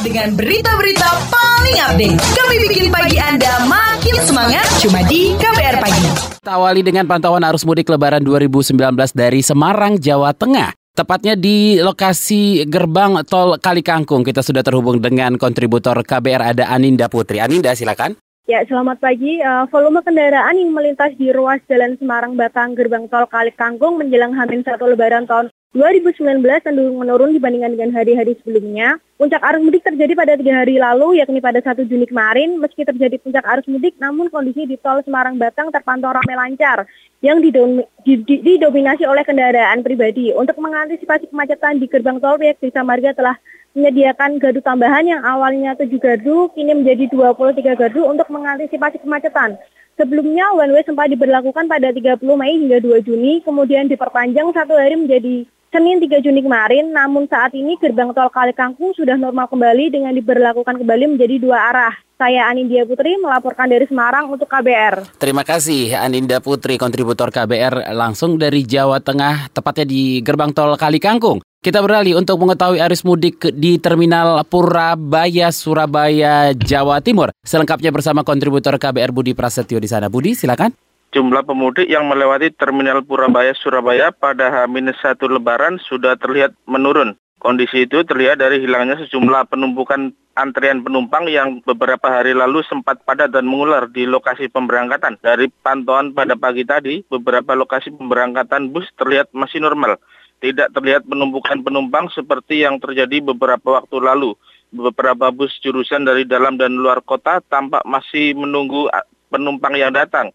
Dengan berita-berita paling update, kami bikin pagi Anda makin semangat cuma di KBR Pagi. Kita awali dengan pantauan arus mudik lebaran 2019 dari Semarang, Jawa Tengah. Tepatnya di lokasi gerbang tol Kali Kangkung. Kita sudah terhubung dengan kontributor KBR ada Aninda Putri. Aninda silakan. Ya, selamat pagi. Uh, volume kendaraan yang melintas di ruas Jalan Semarang Batang Gerbang Tol Kali Kangkung menjelang Hamin satu Lebaran tahun 2019 cenderung menurun dibandingkan dengan hari-hari sebelumnya. Puncak arus mudik terjadi pada tiga hari lalu, yakni pada 1 Juni kemarin. Meski terjadi puncak arus mudik, namun kondisi di tol Semarang Batang terpantau ramai lancar, yang didominasi oleh kendaraan pribadi. Untuk mengantisipasi kemacetan di gerbang tol, pihak Desa Marga telah menyediakan gardu tambahan yang awalnya 7 gardu, kini menjadi 23 gardu untuk mengantisipasi kemacetan. Sebelumnya one way sempat diberlakukan pada 30 Mei hingga 2 Juni, kemudian diperpanjang satu hari menjadi Senin 3 Juni kemarin, namun saat ini gerbang tol Kali Kangkung sudah normal kembali dengan diberlakukan kembali menjadi dua arah. Saya Anindia Putri melaporkan dari Semarang untuk KBR. Terima kasih Aninda Putri, kontributor KBR langsung dari Jawa Tengah, tepatnya di gerbang tol Kali Kangkung. Kita beralih untuk mengetahui arus mudik di Terminal Purabaya, Surabaya, Jawa Timur. Selengkapnya bersama kontributor KBR Budi Prasetyo di sana. Budi, silakan. Jumlah pemudik yang melewati Terminal Purabaya Surabaya pada H-1 Lebaran sudah terlihat menurun. Kondisi itu terlihat dari hilangnya sejumlah penumpukan antrian penumpang yang beberapa hari lalu sempat padat dan mengular di lokasi pemberangkatan. Dari pantauan pada pagi tadi, beberapa lokasi pemberangkatan bus terlihat masih normal. Tidak terlihat penumpukan penumpang seperti yang terjadi beberapa waktu lalu. Beberapa bus jurusan dari dalam dan luar kota tampak masih menunggu penumpang yang datang.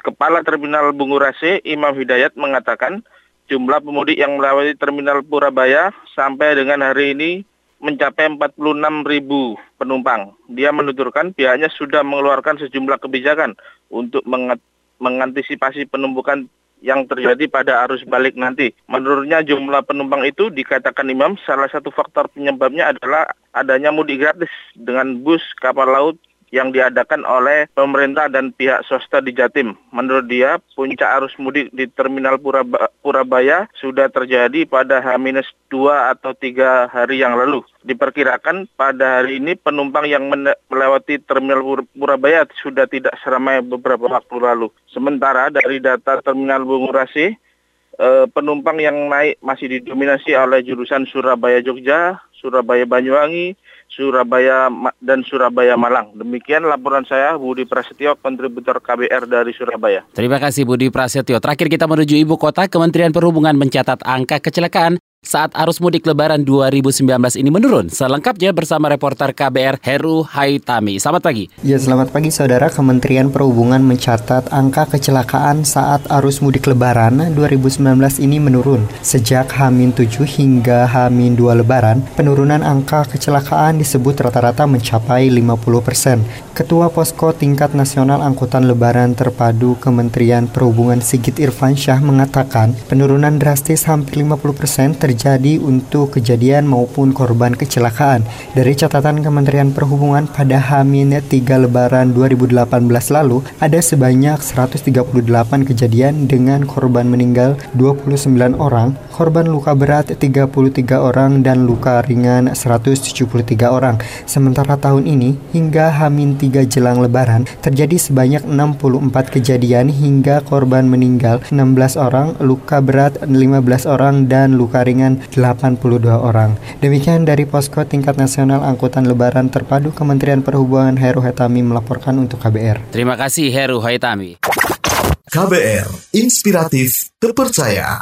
Kepala Terminal Bungurase Imam Hidayat mengatakan jumlah pemudik yang melewati Terminal Purabaya sampai dengan hari ini mencapai 46 ribu penumpang. Dia menuturkan pihaknya sudah mengeluarkan sejumlah kebijakan untuk mengantisipasi penumpukan yang terjadi pada arus balik nanti. Menurutnya jumlah penumpang itu dikatakan Imam salah satu faktor penyebabnya adalah adanya mudik gratis dengan bus kapal laut yang diadakan oleh pemerintah dan pihak swasta di Jatim. Menurut dia, puncak arus mudik di Terminal Purabaya sudah terjadi pada H-2 atau 3 hari yang lalu. Diperkirakan pada hari ini penumpang yang melewati Terminal Purabaya sudah tidak seramai beberapa waktu lalu. Sementara dari data Terminal Bungurasi, eh, penumpang yang naik masih didominasi oleh jurusan Surabaya Jogja, Surabaya Banyuwangi, Surabaya dan Surabaya Malang. Demikian laporan saya Budi Prasetyo, kontributor KBR dari Surabaya. Terima kasih Budi Prasetyo. Terakhir kita menuju ibu kota, Kementerian Perhubungan mencatat angka kecelakaan saat arus mudik lebaran 2019 ini menurun. Selengkapnya bersama reporter KBR Heru Haitami. Selamat pagi. Ya, selamat pagi saudara. Kementerian Perhubungan mencatat angka kecelakaan saat arus mudik lebaran 2019 ini menurun. Sejak H-7 hingga H-2 lebaran, penurunan angka kecelakaan disebut rata-rata mencapai 50 persen. Ketua Posko Tingkat Nasional Angkutan Lebaran Terpadu Kementerian Perhubungan Sigit Irfansyah mengatakan penurunan drastis hampir 50 persen terjadi untuk kejadian maupun korban kecelakaan. Dari catatan Kementerian Perhubungan pada H-3 Lebaran 2018 lalu, ada sebanyak 138 kejadian dengan korban meninggal 29 orang, korban luka berat 33 orang, dan luka ringan 173 orang. Sementara tahun ini, hingga H-3 3 jelang lebaran terjadi sebanyak 64 kejadian hingga korban meninggal 16 orang, luka berat 15 orang dan luka ringan 82 orang. Demikian dari Posko Tingkat Nasional Angkutan Lebaran Terpadu Kementerian Perhubungan Heru Hetami melaporkan untuk KBR. Terima kasih Heru Hetami. KBR, inspiratif, terpercaya.